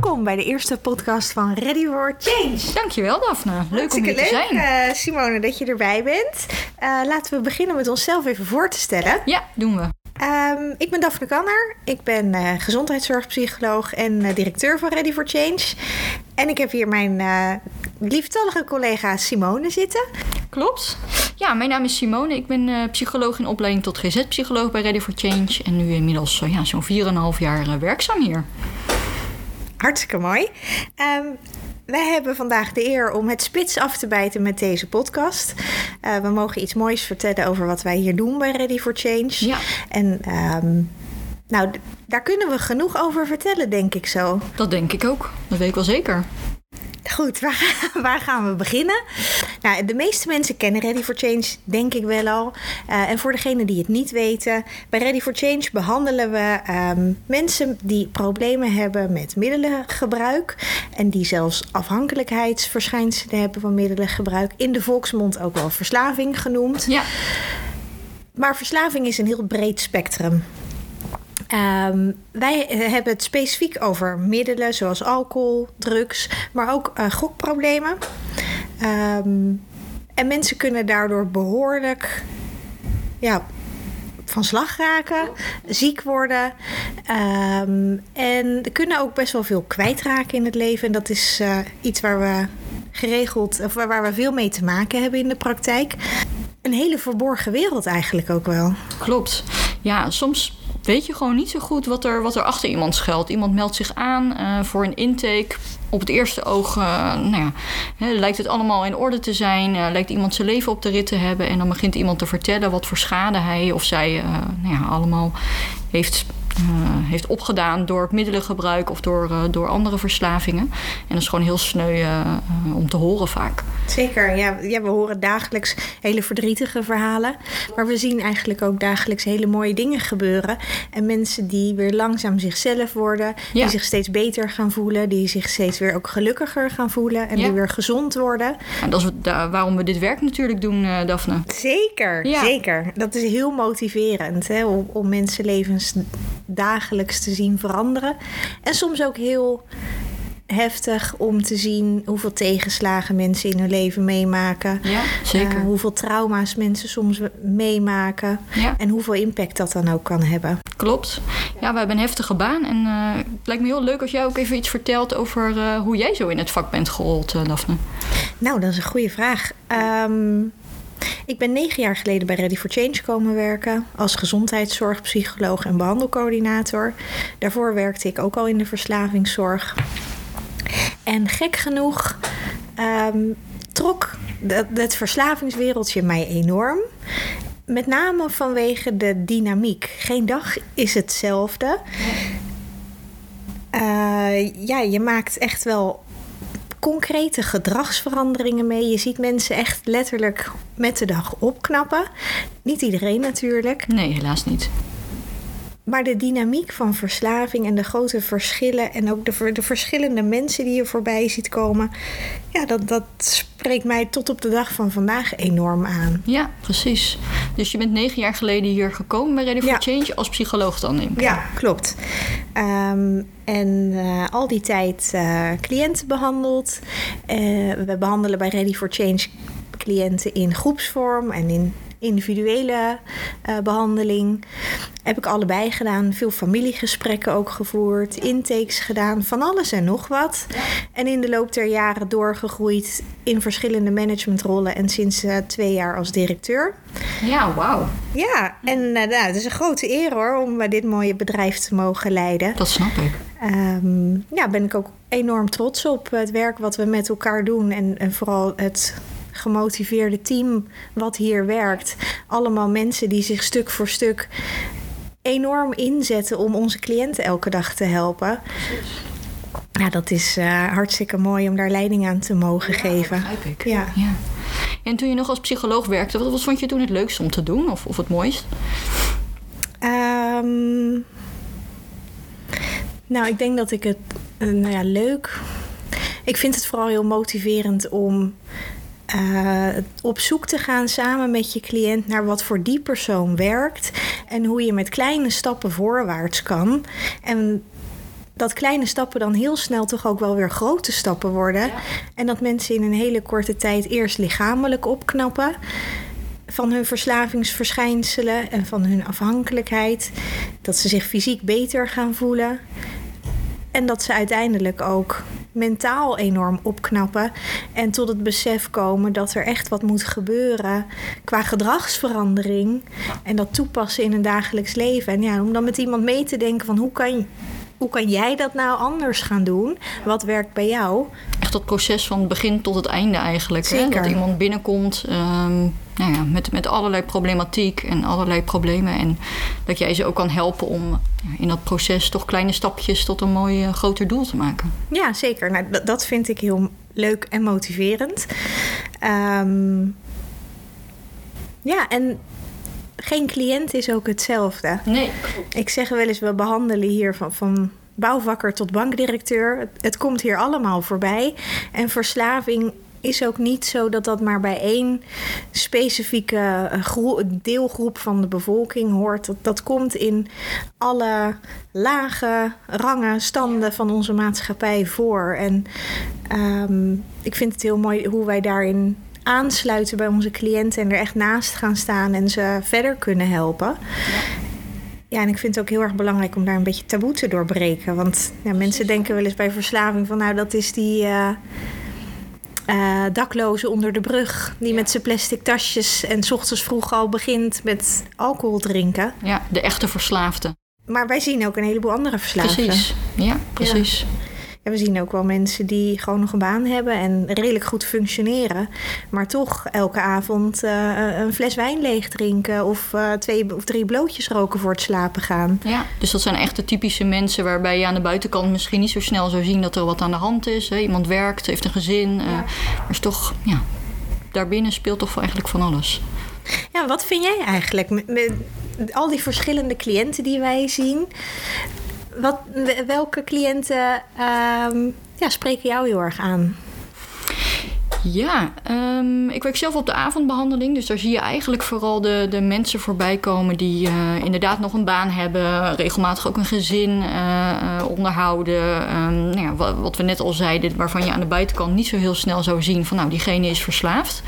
welkom bij de eerste podcast van Ready for Change. Dankjewel Daphne, leuk om Hartstikke hier te leuk, zijn. eh, Simone, dat je erbij bent. Eh, laten we beginnen met onszelf even voor te stellen. Ja, doen we. Ehm, ik ben Daphne Kanner. Ik ben eh, gezondheidszorgpsycholoog en directeur van Ready for Change. En ik heb hier mijn eh, lieftallige collega Simone zitten. Klopt. Ja, mijn naam is Simone. Ik ben psycholoog in opleiding tot GZ-psycholoog bij Ready for Change. En nu inmiddels ja, zo'n 4,5 jaar werkzaam hier. Hartstikke mooi. Ehm, wij hebben vandaag de eer om het spits af te bijten met deze podcast. Eh, we mogen iets moois vertellen over wat wij hier doen bij Ready for Change. Ja. En ehm, nou, daar kunnen we genoeg over vertellen, denk ik zo. Dat denk ik ook. Dat weet ik wel zeker. Goed, waar, waar gaan we beginnen? Nou, de meeste mensen kennen Ready for Change, denk ik wel al. Eh, en voor degenen die het niet weten, bij Ready for Change behandelen we ehm, mensen die problemen hebben met middelengebruik. En die zelfs afhankelijkheidsverschijnselen hebben van middelengebruik. In de volksmond ook wel verslaving genoemd. Ja, Maar verslaving is een heel breed spectrum. Ehm, wij hebben het specifiek over middelen zoals alcohol, drugs, maar ook eh, gokproblemen. Ehm, en mensen kunnen daardoor behoorlijk ja, van slag raken, ziek worden. ehm, en kunnen ook best wel veel kwijtraken in het leven. En dat is eh, iets waar we geregeld, of waar waar we veel mee te maken hebben in de praktijk. Een hele verborgen wereld eigenlijk ook wel. klopt. Ja, soms weet je gewoon niet zo goed wat er, wat er achter iemand schuilt. Iemand meldt zich aan eh, voor een intake. Op het eerste oog eh, nou ja, hè, lijkt het allemaal in orde te zijn. eh, lijkt iemand zijn leven op de rit te hebben. En dan begint iemand te vertellen wat voor schade hij of zij nou ja, allemaal heeft, heeft opgedaan door middelengebruik of door, eh, door andere verslavingen. En dat is gewoon heel sneu eh, eh, om te horen vaak. Zeker, ja, ja, we horen dagelijks hele verdrietige verhalen. Maar we zien eigenlijk ook dagelijks hele mooie dingen gebeuren. En mensen die weer langzaam zichzelf worden, die zich steeds beter gaan voelen, die zich steeds weer ook gelukkiger gaan voelen en Ja. die weer gezond worden. En dat is waarom we dit werk natuurlijk doen, eh, Daphne. Zeker, Ja. zeker. Dat is heel motiverend hè, om, om mensenlevens dagelijks te zien veranderen. En soms ook heel heftig om te zien hoeveel tegenslagen mensen in hun leven meemaken. Ja, zeker. Eh, hoeveel trauma's mensen soms meemaken. Ja. En hoeveel impact dat dan ook kan hebben. Klopt. Ja, we hebben een heftige baan. En eh, het lijkt me heel leuk als jij ook even iets vertelt over eh, hoe jij zo in het vak bent gerold, Daphne. Nou, dat is een goede vraag. Ehm, ik ben negen jaar geleden bij Ready for Change komen werken als gezondheidszorgpsycholoog en behandelcoördinator. Daarvoor werkte ik ook al in de verslavingszorg. En gek genoeg ehm, trok het verslavingswereldje mij enorm. Met name vanwege de dynamiek. Geen dag is hetzelfde. Eh, ja, je maakt echt wel concrete gedragsveranderingen mee. Je ziet mensen echt letterlijk met de dag opknappen. Niet iedereen natuurlijk. Nee, helaas niet. Maar de dynamiek van verslaving en de grote verschillen... en ook de, de verschillende mensen die je voorbij ziet komen... ja, dat, dat spreekt mij tot op de dag van vandaag enorm aan. Ja, precies. Dus je bent negen jaar geleden hier gekomen bij Ready for Ja. Change als psycholoog dan, neem ik Ja, klopt. Ehm, en eh, al die tijd eh, cliënten behandeld. Eh, we behandelen bij Ready for Change cliënten in groepsvorm en in individuele eh, behandeling. Heb ik allebei gedaan. Veel familiegesprekken ook gevoerd. Intakes gedaan. Van alles en nog wat. En in de loop der jaren doorgegroeid in verschillende managementrollen. En sinds eh, twee jaar als directeur. Ja, wauw. Ja, en eh, nou, het is een grote eer hoor om dit mooie bedrijf te mogen leiden. Dat snap ik. Ehm ja, ben ik ook enorm trots op het werk wat we met elkaar doen. En, en vooral het gemotiveerde team wat hier werkt. Allemaal mensen die zich stuk voor stuk enorm inzetten om onze cliënten elke dag te helpen. Ja, dat is eh, hartstikke mooi om daar leiding aan te mogen geven. Begrijp ik. Ja. ja. En toen je nog als psycholoog werkte, wat, wat vond je toen het leukste om te doen? Of, of het mooist? Ehm, nou, ik denk dat ik het, eh, nou ja, leuk. Ik vind het vooral heel motiverend om eh, op zoek te gaan samen met je cliënt naar wat voor die persoon werkt en hoe je met kleine stappen voorwaarts kan. En dat kleine stappen dan heel snel toch ook wel weer grote stappen worden. En dat mensen in een hele korte tijd eerst lichamelijk opknappen van hun verslavingsverschijnselen en van hun afhankelijkheid. Dat ze zich fysiek beter gaan voelen. En dat ze uiteindelijk ook mentaal enorm opknappen. En tot het besef komen dat er echt wat moet gebeuren qua gedragsverandering. En dat toepassen in een dagelijks leven. En ja, om dan met iemand mee te denken van hoe kan, hoe kan jij dat nou anders gaan doen? Wat werkt bij jou? Echt dat proces van het begin tot het einde eigenlijk. Hè? Zeker. Dat iemand binnenkomt ehm, nou ja, met, met allerlei problematiek en allerlei problemen. En dat jij ze ook kan helpen om in dat proces toch kleine stapjes tot een mooi eh, groter doel te maken. Ja, zeker. Nou, dat, dat vind ik heel leuk en motiverend. Ehm, ja, en geen cliënt is ook hetzelfde. Nee, Ik zeg wel eens, we behandelen hier van, van bouwvakker tot bankdirecteur. Het, het komt hier allemaal voorbij. En verslaving is ook niet zo dat dat maar bij één specifieke eh, groe- deelgroep van de bevolking hoort. Dat, dat komt in alle lage rangen, standen van onze maatschappij voor. En ehm, ik vind het heel mooi hoe wij daarin aansluiten bij onze cliënten en er echt naast gaan staan en ze verder kunnen helpen. Ja, en ik vind het ook heel erg belangrijk om daar een beetje taboe te doorbreken. Want ja, mensen denken wel eens bij verslaving van nou, dat is die eh, eh, dakloze onder de brug. Die met zijn plastic tasjes en 's ochtends vroeg al begint met alcohol drinken. ja, de echte verslaafde. Maar wij zien ook een heleboel andere verslaafden. Precies. Ja, precies. Ja, we zien ook wel mensen die gewoon nog een baan hebben en redelijk goed functioneren. Maar toch elke avond eh, een fles wijn leeg drinken of eh, twee of drie blootjes roken voor het slapen gaan. Ja, dus dat zijn echt de typische mensen waarbij je aan de buitenkant misschien niet zo snel zou zien dat er wat aan de hand is. Hè? Iemand werkt, heeft een gezin. eh, maar is toch, ja, daarbinnen speelt toch eigenlijk van alles. Ja, wat vind jij eigenlijk met, met al die verschillende cliënten die wij zien? Wat, welke cliënten ehm, ja, spreken jou heel erg aan? Ja, ehm, ik werk zelf op de avondbehandeling. Dus daar zie je eigenlijk vooral de, de mensen voorbij komen die eh, inderdaad nog een baan hebben, regelmatig ook een gezin eh, eh, onderhouden. Ehm, nou ja, wat, we net al zeiden, waarvan je aan de buitenkant niet zo heel snel zou zien van nou, diegene is verslaafd.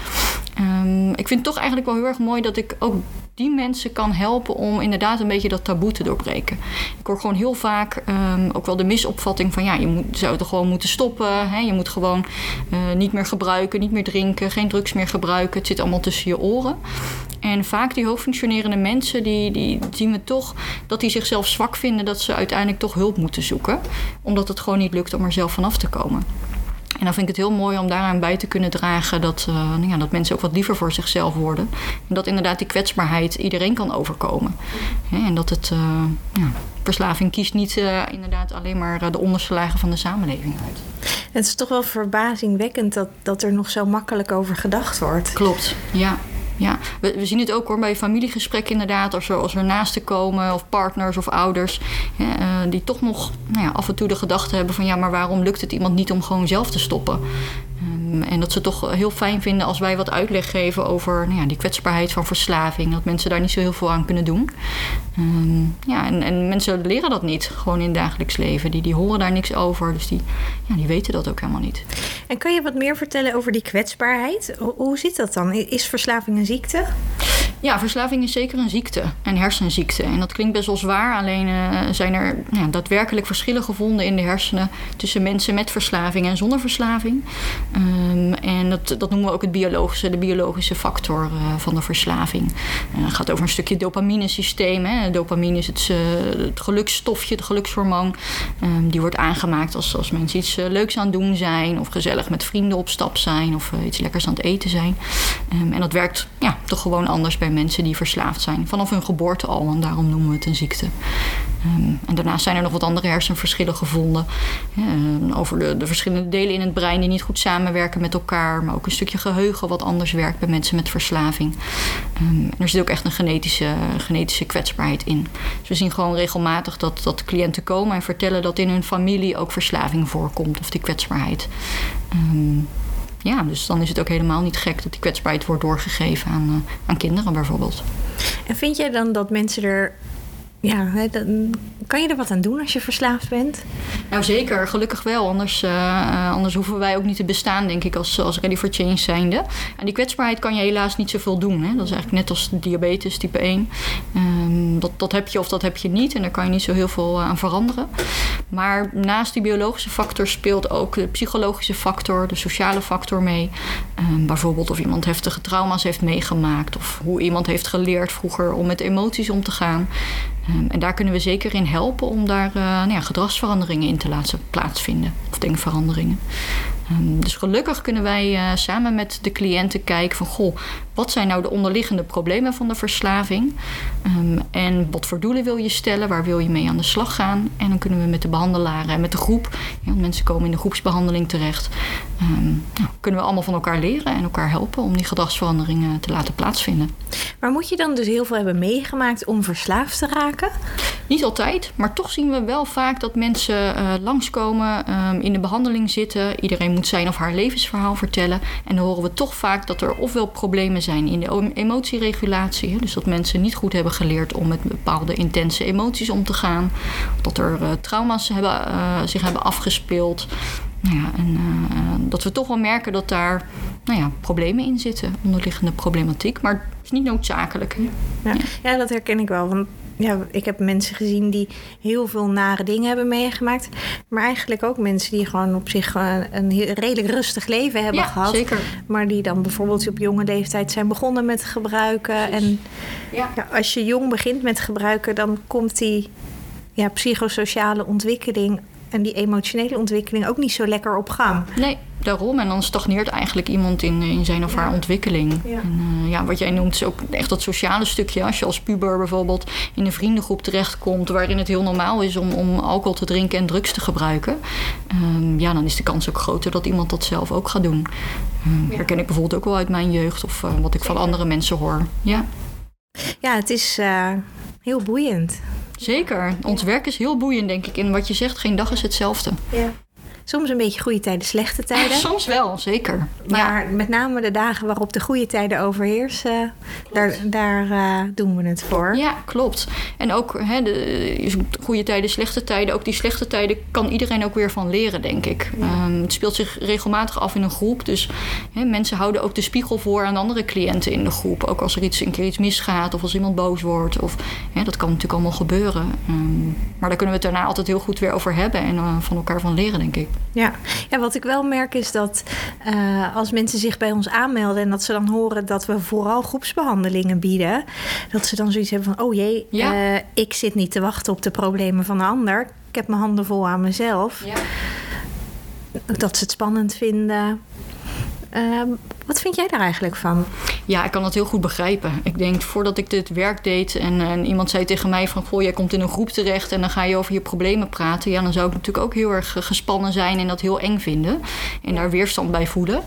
Ik vind het toch eigenlijk wel heel erg mooi dat ik ook die mensen kan helpen om inderdaad een beetje dat taboe te doorbreken. Ik hoor gewoon heel vaak ehm, ook wel de misopvatting van ja, je moet, zou het gewoon moeten stoppen. Hè? Je moet gewoon eh, niet meer gebruiken, niet meer drinken, geen drugs meer gebruiken. Het zit allemaal tussen je oren. En vaak die hoogfunctionerende mensen, die, die zien we toch dat die zichzelf zwak vinden, dat ze uiteindelijk toch hulp moeten zoeken. Omdat het gewoon niet lukt om er zelf vanaf te komen. En dan vind ik het heel mooi om daaraan bij te kunnen dragen dat, uh, nou ja, dat mensen ook wat liever voor zichzelf worden. En dat inderdaad die kwetsbaarheid iedereen kan overkomen. En dat het, uh, ja, verslaving kiest niet uh, inderdaad alleen maar de onderste lagen van de samenleving uit. Het is toch wel verbazingwekkend dat, dat er nog zo makkelijk over gedacht wordt. Klopt, ja. Ja, we, zien het ook hoor bij familiegesprekken inderdaad. Als er, als er naasten komen of partners of ouders... Uh, die toch nog nou ja, af en toe de gedachte hebben van... ja, maar waarom lukt het iemand niet om gewoon zelf te stoppen? Um, en dat ze toch heel fijn vinden als wij wat uitleg geven over nou ja, die kwetsbaarheid van verslaving. Dat mensen daar niet zo heel veel aan kunnen doen. Um, ja, en, en, mensen leren dat niet gewoon in dagelijks leven. Die, die horen daar niks over, dus die, ja, die weten dat ook helemaal niet. En kun je wat meer vertellen over die kwetsbaarheid? Hoe, hoe zit dat dan? Is verslaving een ziekte? Ja, verslaving is zeker een ziekte, een hersenziekte. En dat klinkt best wel zwaar, alleen uh, zijn er ja, daadwerkelijk verschillen gevonden in de hersenen tussen mensen met verslaving en zonder verslaving. Um, en dat, dat noemen we ook het biologische, de biologische factor uh, van de verslaving. Uh, het gaat over een stukje dopaminesysteem. Hè. Dopamine is het, het geluksstofje, het gelukshormoon. Um, die wordt aangemaakt als, mensen iets leuks aan het doen zijn, of gezellig met vrienden op stap zijn, of iets lekkers aan het eten zijn. Um, en dat werkt ja, toch gewoon anders bij mensen die verslaafd zijn. Vanaf hun geboorte al, en daarom noemen we het een ziekte. Um, en daarnaast zijn er nog wat andere hersenverschillen gevonden. Um, over de, de, verschillende delen in het brein die niet goed samenwerken met elkaar. Maar ook een stukje geheugen wat anders werkt bij mensen met verslaving. Um, er zit ook echt een genetische, genetische kwetsbaarheid in. Dus we zien gewoon regelmatig dat, dat cliënten komen en vertellen dat in hun familie ook verslaving voorkomt. Of die kwetsbaarheid. Ja, dus dan is het ook helemaal niet gek dat die kwetsbaarheid wordt doorgegeven aan, uh, aan kinderen bijvoorbeeld. En vind jij dan dat mensen er ja, kan je er wat aan doen als je verslaafd bent? Nou zeker, gelukkig wel. Anders, uh, anders hoeven wij ook niet te bestaan, denk ik, als, als Ready for Change zijnde. En die kwetsbaarheid kan je helaas niet zoveel doen. Hè? Dat is eigenlijk net als diabetes type 1. Um, ehm, dat, dat heb je of dat heb je niet. En daar kan je niet zo heel veel aan veranderen. Maar naast die biologische factor speelt ook de psychologische factor, de sociale factor mee. Um, bijvoorbeeld of iemand heftige trauma's heeft meegemaakt. Of hoe iemand heeft geleerd vroeger om met emoties om te gaan. Um, en daar kunnen we zeker in helpen om daar uh, nou ja, gedragsveranderingen in te laten plaatsvinden. Of denkveranderingen. Um, dus gelukkig kunnen wij uh, samen met de cliënten kijken van... goh, wat zijn nou de onderliggende problemen van de verslaving? Um, en wat voor doelen wil je stellen? Waar wil je mee aan de slag gaan? En dan kunnen we met de behandelaren en met de groep... Ja, want mensen komen in de groepsbehandeling terecht... Um, nou, kunnen we allemaal van elkaar leren en elkaar helpen... om die gedragsveranderingen te laten plaatsvinden. Maar moet je dan dus heel veel hebben meegemaakt om verslaafd te raken? Niet altijd, maar toch zien we wel vaak dat mensen uh, langskomen... Um, in de behandeling zitten. Iedereen moet zijn of haar levensverhaal vertellen. En dan horen we toch vaak dat er ofwel problemen zijn in de emotieregulatie. Dus dat mensen niet goed hebben geleerd om met bepaalde intense emoties om te gaan. Dat er uh, trauma's hebben, uh, zich hebben afgespeeld. Nou ja, en uh, dat we toch wel merken dat daar nou ja, problemen in zitten, onderliggende problematiek. Maar het is niet noodzakelijk. Ja, ja, dat herken ik wel. Want ja, ik heb mensen gezien die heel veel nare dingen hebben meegemaakt. Maar eigenlijk ook mensen die gewoon op zich een redelijk rustig leven hebben ja, gehad. Zeker. Maar die dan bijvoorbeeld op jonge leeftijd zijn begonnen met gebruiken. En ja. Ja, als je jong begint met gebruiken, dan komt die ja, psychosociale ontwikkeling en die emotionele ontwikkeling ook niet zo lekker op gang. Nee, daarom. En dan stagneert eigenlijk iemand in, in zijn of haar ontwikkeling. Ja. En, uh, ja, wat jij noemt is ook echt dat sociale stukje. Als je als puber bijvoorbeeld in een vriendengroep terechtkomt... waarin het heel normaal is om, om alcohol te drinken en drugs te gebruiken... Um, ja, dan is de kans ook groter dat iemand dat zelf ook gaat doen. Um, ja. herken ik bijvoorbeeld ook wel uit mijn jeugd... of uh, wat ik van andere mensen hoor. Ja, ja het is uh, heel boeiend. Zeker. Ons werk is heel boeiend, denk ik. En wat je zegt, geen dag is hetzelfde. Ja. Soms een beetje goede tijden, slechte tijden. Soms wel, zeker. Maar ja. met name de dagen waarop de goede tijden overheersen, daar, daar uh, doen we het voor. Ja, klopt. En ook hè, de goede tijden, slechte tijden, ook die slechte tijden kan iedereen ook weer van leren, denk ik. Ja. Um, het speelt zich regelmatig af in een groep. Dus hè, mensen houden ook de spiegel voor aan andere cliënten in de groep. Ook als er iets, een keer iets misgaat of als iemand boos wordt. Of, hè, dat kan natuurlijk allemaal gebeuren. Um, maar daar kunnen we het daarna altijd heel goed weer over hebben en uh, van elkaar van leren, denk ik. Ja. ja, wat ik wel merk is dat uh, als mensen zich bij ons aanmelden en dat ze dan horen dat we vooral groepsbehandelingen bieden, dat ze dan zoiets hebben van: oh jee, ja. uh, ik zit niet te wachten op de problemen van de ander. Ik heb mijn handen vol aan mezelf. Ja. Dat ze het spannend vinden. Uh, wat vind jij daar eigenlijk van? Ja, ik kan dat heel goed begrijpen. Ik denk, voordat ik dit werk deed en, en, iemand zei tegen mij van... goh, jij komt in een groep terecht en dan ga je over je problemen praten... ja, dan zou ik natuurlijk ook heel erg gespannen zijn en dat heel eng vinden. En daar weerstand bij voelen.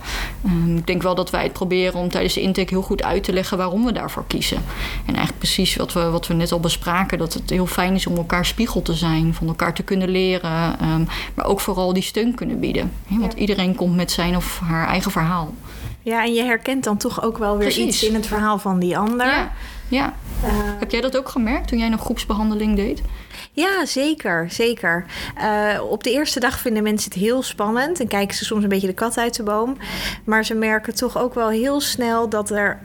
Um, ik denk wel dat wij het proberen om tijdens de intake heel goed uit te leggen... waarom we daarvoor kiezen. En eigenlijk precies wat we, wat we net al bespraken... dat het heel fijn is om elkaar spiegel te zijn, van elkaar te kunnen leren... Um, maar ook vooral die steun kunnen bieden. Want iedereen komt met zijn of haar eigen verhaal. Ja, en je herkent dan toch ook wel weer Precies. iets in het verhaal van die ander. Ja, ja. Uh, Heb jij dat ook gemerkt toen jij nog groepsbehandeling deed? Ja, zeker, zeker. Uh, op de eerste dag vinden mensen het heel spannend en kijken ze soms een beetje de kat uit de boom. Maar ze merken toch ook wel heel snel dat er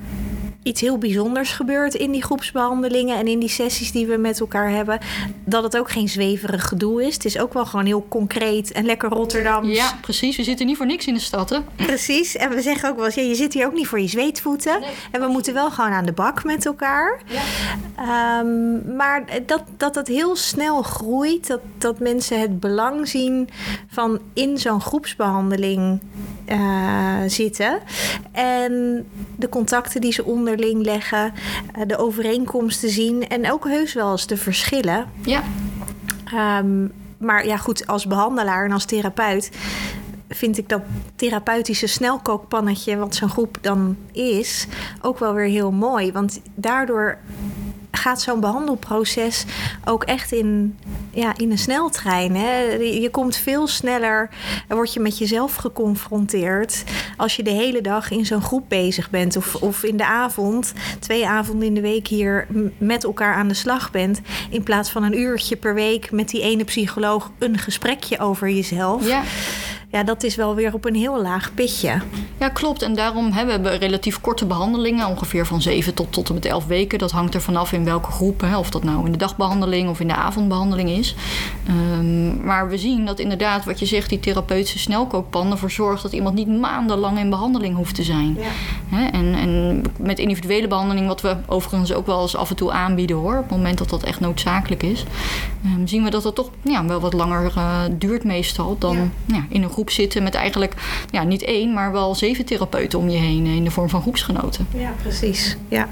iets heel bijzonders gebeurt in die groepsbehandelingen en in die sessies die we met elkaar hebben. Dat het ook geen zweverig gedoe is. Het is ook wel gewoon heel concreet en lekker Rotterdams. Ja, precies. We zitten niet voor niks in de stad, hè? Precies. En we zeggen ook wel eens, ja, je zit hier ook niet voor je zweetvoeten. Nee. En we moeten wel gewoon aan de bak met elkaar. Ja. Um, maar dat, dat het heel snel groeit, dat, dat mensen het belang zien van in zo'n groepsbehandeling uh, zitten. En de contacten die ze onderling leggen, uh, de overeenkomsten zien en ook heus wel eens de verschillen. Ja. Um, maar ja, goed, als behandelaar en als therapeut vind ik dat therapeutische snelkookpannetje, wat zo'n groep dan is, ook wel weer heel mooi. Want daardoor gaat zo'n behandelproces ook echt in, ja, in een sneltrein. Hè? Je komt veel sneller, word je met jezelf geconfronteerd als je de hele dag in zo'n groep bezig bent. Of, of in de avond, twee avonden in de week hier met elkaar aan de slag bent. In plaats van een uurtje per week met die ene psycholoog een gesprekje over jezelf. Ja ja, dat is wel weer op een heel laag pitje. Ja, klopt. En daarom hebben we relatief korte behandelingen, ongeveer van 7 tot, tot en met 11 weken. Dat hangt er vanaf in welke groep, hè, of dat nou in de dagbehandeling of in de avondbehandeling is. Um, maar we zien dat inderdaad, wat je zegt, die therapeutische snelkookpan ervoor zorgt dat iemand niet maandenlang in behandeling hoeft te zijn. Ja. Hè, en, en met individuele behandeling, wat we overigens ook wel eens af en toe aanbieden hoor, op het moment dat dat echt noodzakelijk is, um, zien we dat dat toch ja, wel wat langer uh, duurt meestal dan ja. ja in een groep zitten met eigenlijk ja, niet één, maar wel zeven therapeuten om je heen in de vorm van groepsgenoten. Ja, precies. Ja,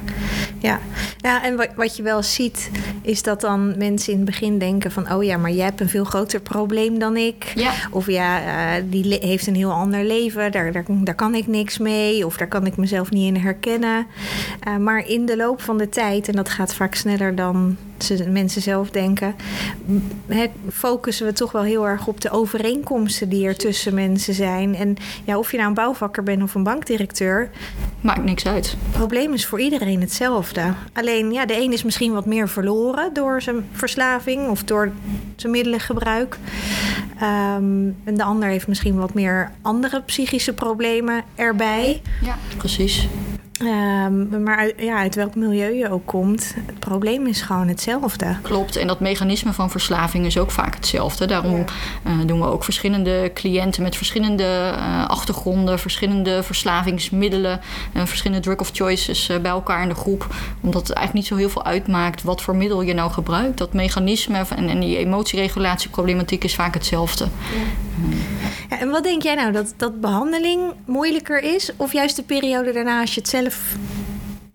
ja. ja en wat, wat je wel ziet, is dat dan mensen in het begin denken van oh ja, maar jij hebt een veel groter probleem dan ik. Ja. Of ja, uh, die heeft een heel ander leven, daar, daar, daar kan ik niks mee, of daar kan ik mezelf niet in herkennen. Uh, maar in de loop van de tijd, en dat gaat vaak sneller dan mensen zelf denken, focussen we toch wel heel erg op de overeenkomsten die er tussen mensen zijn. En ja, of je nou een bouwvakker bent of een bankdirecteur. Maakt niks uit. Het probleem is voor iedereen hetzelfde. Alleen ja, de een is misschien wat meer verloren door zijn verslaving of door zijn middelengebruik. Um, en de ander heeft misschien wat meer andere psychische problemen erbij. Ja, precies. Um, maar uit, ja, uit welk milieu je ook komt, het probleem is gewoon hetzelfde. Klopt, en dat mechanisme van verslaving is ook vaak hetzelfde. Daarom ja. uh, doen we ook verschillende cliënten met verschillende uh, achtergronden, verschillende verslavingsmiddelen, uh, verschillende drug of choices bij elkaar in de groep. Omdat het eigenlijk niet zo heel veel uitmaakt wat voor middel je nou gebruikt. Dat mechanisme en, en die emotieregulatieproblematiek is vaak hetzelfde. Ja. En wat denk jij nou, dat, dat behandeling moeilijker is? Of juist de periode daarna als je het zelf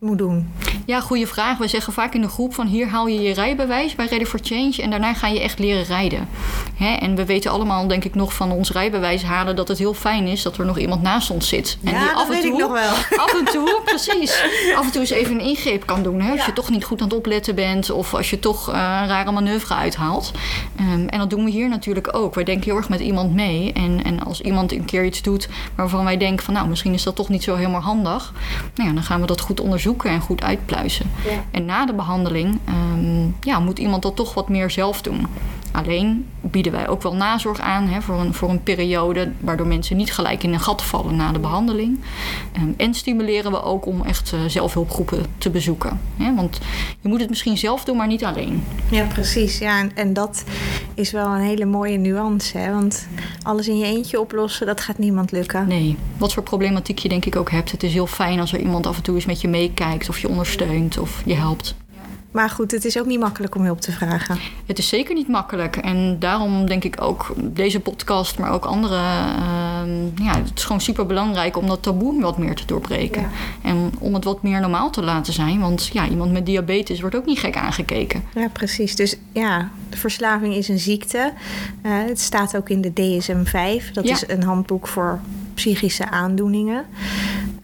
moet doen? Ja, goede vraag. We zeggen vaak in de groep van hier haal je je rijbewijs bij Ready for Change en daarna ga je echt leren rijden. Hè? En we weten allemaal, denk ik, nog van ons rijbewijs halen dat het heel fijn is dat er nog iemand naast ons zit. En ja, die af en toe, ik nog wel. Af en toe, precies. Af en toe eens even een ingreep kan doen. Hè? Als ja. je toch niet goed aan het opletten bent of als je toch uh, een rare manoeuvre uithaalt. Um, en dat doen we hier natuurlijk ook. Wij denken heel erg met iemand mee. En, en als iemand een keer iets doet waarvan wij denken van nou, misschien is dat toch niet zo helemaal handig. Nou ja, dan gaan we dat goed onderzoeken en goed uitpluizen. Ja. En na de behandeling um, ja, moet iemand dat toch wat meer zelf doen. Alleen bieden wij ook wel nazorg aan hè, voor, een, voor een periode waardoor mensen niet gelijk in een gat vallen na de behandeling. Um, en stimuleren we ook om echt uh, zelfhulpgroepen te bezoeken. Hè, want je moet het misschien zelf doen, maar niet alleen. Ja, precies. Ja, en, en dat is wel een hele mooie nuance. Hè? Want alles in je eentje oplossen, dat gaat niemand lukken. Nee, wat voor problematiek je denk ik ook hebt. Het is heel fijn als er iemand af en toe eens met je meekijkt of je ondersteunt of je helpt. Maar goed, het is ook niet makkelijk om hulp te vragen. Het is zeker niet makkelijk. En daarom denk ik ook deze podcast, maar ook andere. Uh, ja, het is gewoon super belangrijk om dat taboe wat meer te doorbreken. Ja. En om het wat meer normaal te laten zijn. Want ja, iemand met diabetes wordt ook niet gek aangekeken. Ja, precies. Dus ja, de verslaving is een ziekte. Uh, het staat ook in de DSM-5. Dat ja. is een handboek voor psychische aandoeningen.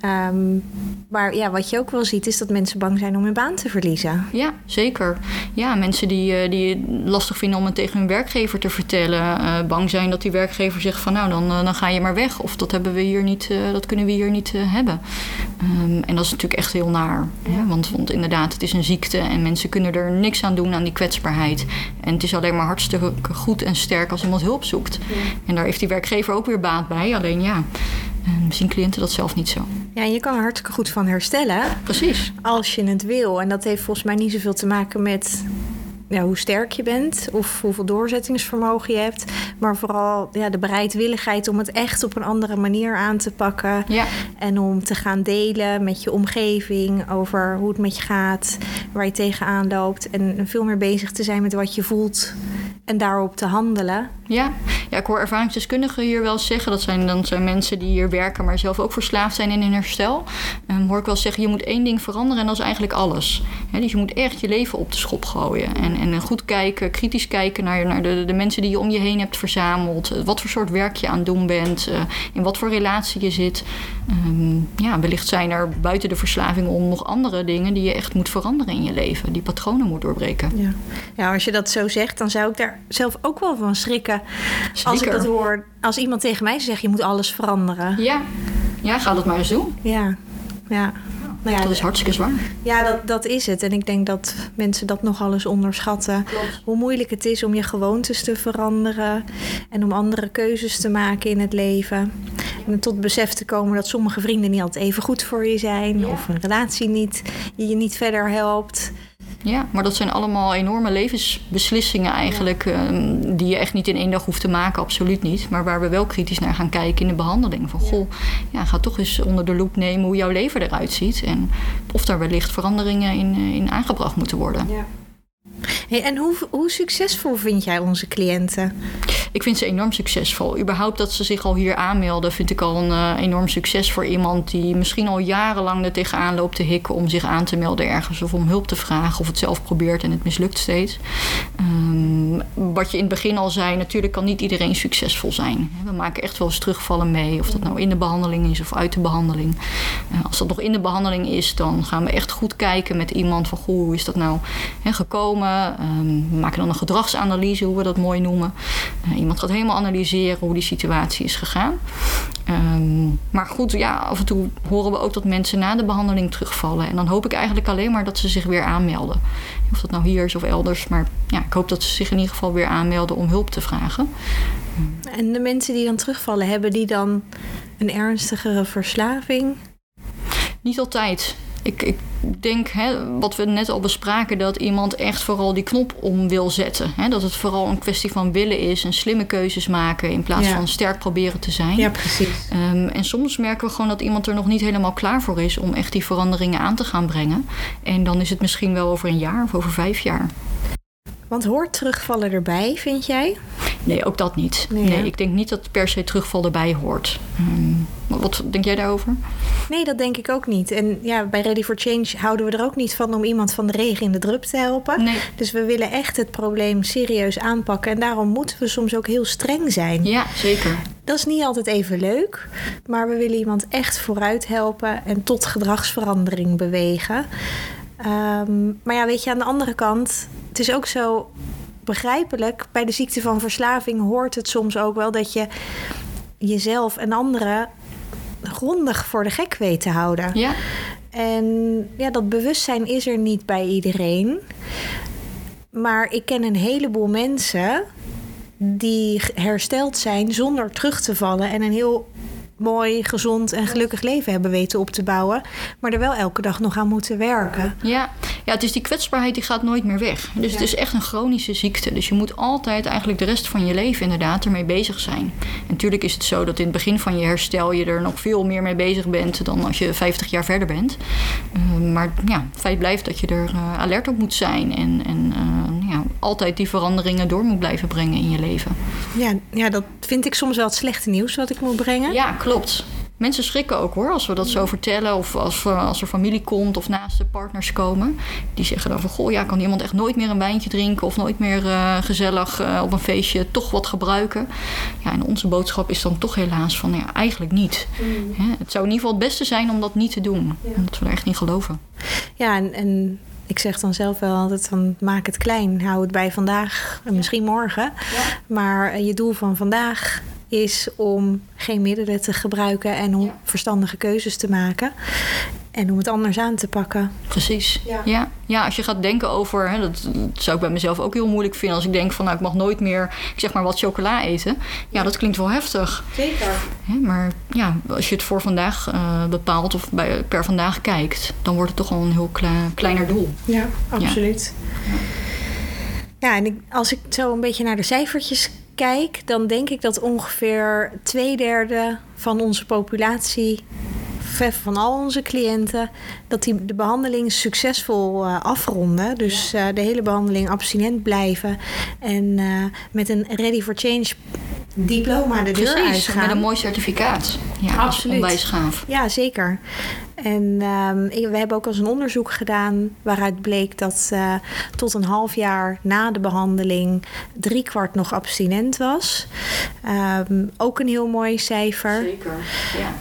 Um, maar ja, wat je ook wel ziet, is dat mensen bang zijn om hun baan te verliezen. Ja, zeker. Ja, mensen die, die het lastig vinden om het tegen hun werkgever te vertellen. Uh, bang zijn dat die werkgever zegt van nou, dan, uh, dan ga je maar weg. Of dat, hebben we hier niet, uh, dat kunnen we hier niet hebben. Um, en dat is natuurlijk echt heel naar. Hè? Want, want inderdaad, het is een ziekte en mensen kunnen er niks aan doen aan die kwetsbaarheid. En het is alleen maar hartstikke goed en sterk als iemand hulp zoekt. Ja. En daar heeft die werkgever ook weer baat bij. Alleen ja, zien cliënten dat zelf niet zo. Ja, en je kan er hartstikke goed van herstellen. Precies. Als je het wil. En dat heeft volgens mij niet zoveel te maken met ja, hoe sterk je bent of hoeveel doorzettingsvermogen je hebt. Maar vooral ja, de bereidwilligheid om het echt op een andere manier aan te pakken. Ja. En om te gaan delen met je omgeving over hoe het met je gaat, waar je tegenaan loopt. En veel meer bezig te zijn met wat je voelt en daarop te handelen. Ja. ja, ik hoor ervaringsdeskundigen hier wel zeggen. Dat zijn dan zijn mensen die hier werken, maar zelf ook verslaafd zijn in hun herstel. Um, hoor ik wel zeggen, je moet één ding veranderen en dat is eigenlijk alles. dus je moet echt je leven op de schop gooien. En, en goed kijken, kritisch kijken naar, naar de, mensen die je om je heen hebt verzameld. Wat voor soort werk je aan het doen bent. Uh, in wat voor relatie je zit. Um, ja, wellicht zijn er buiten de verslaving om nog andere dingen die je echt moet veranderen in je leven. Die patronen moet doorbreken. Ja, ja als je dat zo zegt, dan zou ik daar zelf ook wel van schrikken. Als ik dat hoor, als iemand tegen mij zegt, je moet alles veranderen. Ja, ja ga dat maar eens doen. Ja, ja. Nou ja, dat is hartstikke zwaar. Ja, dat, dat is het. En ik denk dat mensen dat nogal eens onderschatten. Klopt. Hoe moeilijk het is om je gewoontes te veranderen. En om andere keuzes te maken in het leven. En tot besef te komen dat sommige vrienden niet altijd even goed voor je zijn. Ja. Of een relatie niet, je je niet verder helpt. Ja, maar dat zijn allemaal enorme levensbeslissingen eigenlijk. ehm, die je echt niet in één dag hoeft te maken, absoluut niet. Maar waar we wel kritisch naar gaan kijken in de behandeling. Van goh, ja, ga toch eens onder de loep nemen hoe jouw leven eruit ziet. En of daar wellicht veranderingen in, eh, in aangebracht moeten worden. En hoe, hoe succesvol vind jij onze cliënten? Ik vind ze enorm succesvol. Überhaupt dat ze zich al hier aanmelden, vind ik al een eh, enorm succes voor iemand die misschien al jarenlang er tegenaan loopt te hikken om zich aan te melden ergens of om hulp te vragen of het zelf probeert en het mislukt steeds. Ehm, wat je in het begin al zei, natuurlijk kan niet iedereen succesvol zijn. We maken echt wel eens terugvallen mee, of dat nou in de behandeling is of uit de behandeling. Eh, als dat nog in de behandeling is, dan gaan we echt goed kijken met iemand van goh, hoe is dat nou gekomen? Ehm, we maken dan een gedragsanalyse, hoe we dat mooi noemen. Uh, iemand gaat helemaal analyseren hoe die situatie is gegaan. Ehm, maar goed, ja, af en toe horen we ook dat mensen na de behandeling terugvallen. En dan hoop ik eigenlijk alleen maar dat ze zich weer aanmelden. Of dat nou hier is of elders. Maar ja, ik hoop dat ze zich in ieder geval weer aanmelden om hulp te vragen. En de mensen die dan terugvallen, hebben die dan een ernstigere verslaving? Niet altijd. Ik, ik denk, hè, wat we net al bespraken, dat iemand echt vooral die knop om wil zetten. Hè? Dat het vooral een kwestie van willen is en slimme keuzes maken in plaats Ja. van sterk proberen te zijn. Ja, precies. Ehm, en soms merken we gewoon dat iemand er nog niet helemaal klaar voor is om echt die veranderingen aan te gaan brengen. En dan is het misschien wel over een jaar of over vijf jaar. Want hoort terugvallen erbij, vind jij? Nee, ook dat niet. Nee, ik denk niet dat per se terugval erbij hoort. Ehm, wat- denk jij daarover? Nee, dat denk ik ook niet. En ja, bij Ready for Change houden we er ook niet van om iemand van de regen in de drup te helpen. Nee. Dus we willen echt het probleem serieus aanpakken. En daarom moeten we soms ook heel streng zijn. Ja, zeker. Dat is niet altijd even leuk. Maar we willen iemand echt vooruit helpen en tot gedragsverandering bewegen. Ehm, maar ja, weet je, aan de andere kant, het is ook zo begrijpelijk. Bij de ziekte van verslaving hoort het soms ook wel dat je jezelf en anderen grondig voor de gek weet te houden. Ja, En ja, dat bewustzijn is er niet bij iedereen. Maar ik ken een heleboel mensen die hersteld zijn zonder terug te vallen en een heel mooi, gezond en gelukkig leven hebben weten op te bouwen, maar er wel elke dag nog aan moeten werken. Ja. ja, het is die kwetsbaarheid die gaat nooit meer weg. Dus het is echt een chronische ziekte. Dus je moet altijd eigenlijk de rest van je leven inderdaad ermee bezig zijn. En natuurlijk is het zo dat in het begin van je herstel je er nog veel meer mee bezig bent dan als je 50 jaar verder bent. Eh, maar ja, het feit blijft dat je er eh, alert op moet zijn en, en eh, altijd die veranderingen door moet blijven brengen in je leven. Ja, ja, dat vind ik soms wel het slechte nieuws wat ik moet brengen. Ja, klopt. Mensen schrikken ook hoor, als we dat zo vertellen. Of als, als er familie komt of naast de partners komen. Die zeggen dan van, goh, ja, kan iemand echt nooit meer een wijntje drinken... of nooit meer eh, gezellig eh, op een feestje toch wat gebruiken. Ja, en onze boodschap is dan toch helaas van, ja, eigenlijk niet. Hè, het zou in ieder geval het beste zijn om dat niet te doen. Omdat we er echt niet geloven. Ja, en, en ik zeg dan zelf wel altijd van maak het klein, hou het bij vandaag en misschien morgen. Maar eh, je doel van vandaag is om geen middelen te gebruiken en om verstandige keuzes te maken. En om het anders aan te pakken. Precies. Ja. Ja. Ja. als je gaat denken over, hè, dat, dat zou ik bij mezelf ook heel moeilijk vinden. Als ik denk van, nou, ik mag nooit meer, ik zeg maar wat chocola eten. Ja, dat klinkt wel heftig. Zeker. Maar ja, als je het voor vandaag eh, bepaalt of bij, per vandaag kijkt, dan wordt het toch al een heel kle- kleiner doel. Ja, absoluut. Ja, en ik, als ik zo een beetje naar de cijfertjes kijk, dan denk ik dat ongeveer twee derde van onze populatie van al onze cliënten dat die de behandeling succesvol uh, afronden. Dus uh, de hele behandeling abstinent blijven en uh, met een Ready for Change diploma de Precies, deur uitgaan. met een mooi certificaat. Ja, Absoluut. onwijs gaaf. Ja, zeker. En um, we hebben ook al eens een onderzoek gedaan waaruit bleek dat uh, tot een half jaar na de behandeling driekwart nog abstinent was. Um, ook een heel mooi cijfer. Zeker, ja.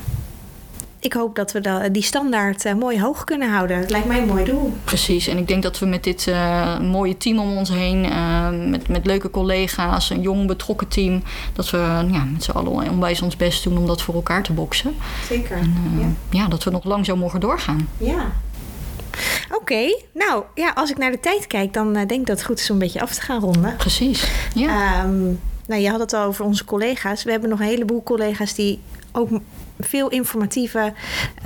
Ik hoop dat we die standaard uh, mooi hoog kunnen houden. Het lijkt mij een mooi doel. Precies. En ik denk dat we met dit uh, mooie team om ons heen, uh, met, met leuke collega's, een jong betrokken team, dat we ja, met z'n allen onwijs ons best doen om dat voor elkaar te boksen. Zeker. En, ja. ja, dat we nog lang zo mogen doorgaan. Ja. Oké, okay. nou ja, als ik naar de tijd kijk, dan denk ik dat het goed is om een beetje af te gaan ronden. Precies. Ja. Um, nou, je had het al over onze collega's. We hebben nog een heleboel collega's die ook veel informatieve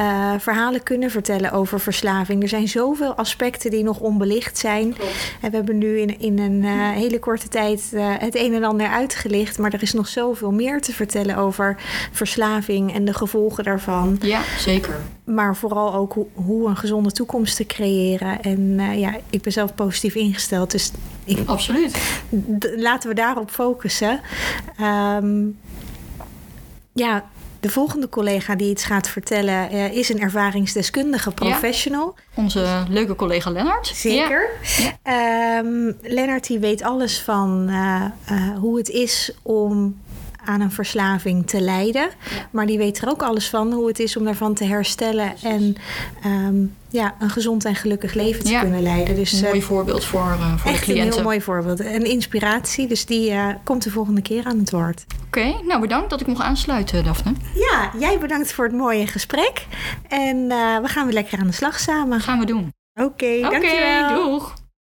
uh, verhalen kunnen vertellen over verslaving. Er zijn zoveel aspecten die nog onbelicht zijn. Klopt. En we hebben nu in, in een uh, hele korte tijd uh, het een en ander uitgelicht. Maar er is nog zoveel meer te vertellen over verslaving en de gevolgen daarvan. Ja, zeker. Maar vooral ook hoe, hoe een gezonde toekomst te creëren. En ja, ik ben zelf positief ingesteld. Dus ik, Absoluut. laten we daarop focussen. Um, ja, de volgende collega die iets gaat vertellen uh, is een ervaringsdeskundige professional. Ja, onze leuke collega Lennart. Zeker. Ja. Um, Lennart die weet alles van uh, uh, hoe het is om aan een verslaving te lijden. Maar die weet er ook alles van hoe het is om daarvan te herstellen en um, ja, een gezond en gelukkig leven te ja. kunnen leiden. Dus, een mooi voorbeeld voor, uh, voor echt de cliënten. Een heel mooi voorbeeld. Een inspiratie. Dus die uh, komt de volgende keer aan het woord. Oké, okay, nou bedankt dat ik mocht aansluiten, Daphne. Ja, jij bedankt voor het mooie gesprek. En we gaan weer lekker aan de slag samen. Gaan we doen. Oké, okay, okay, dankjewel. doeg.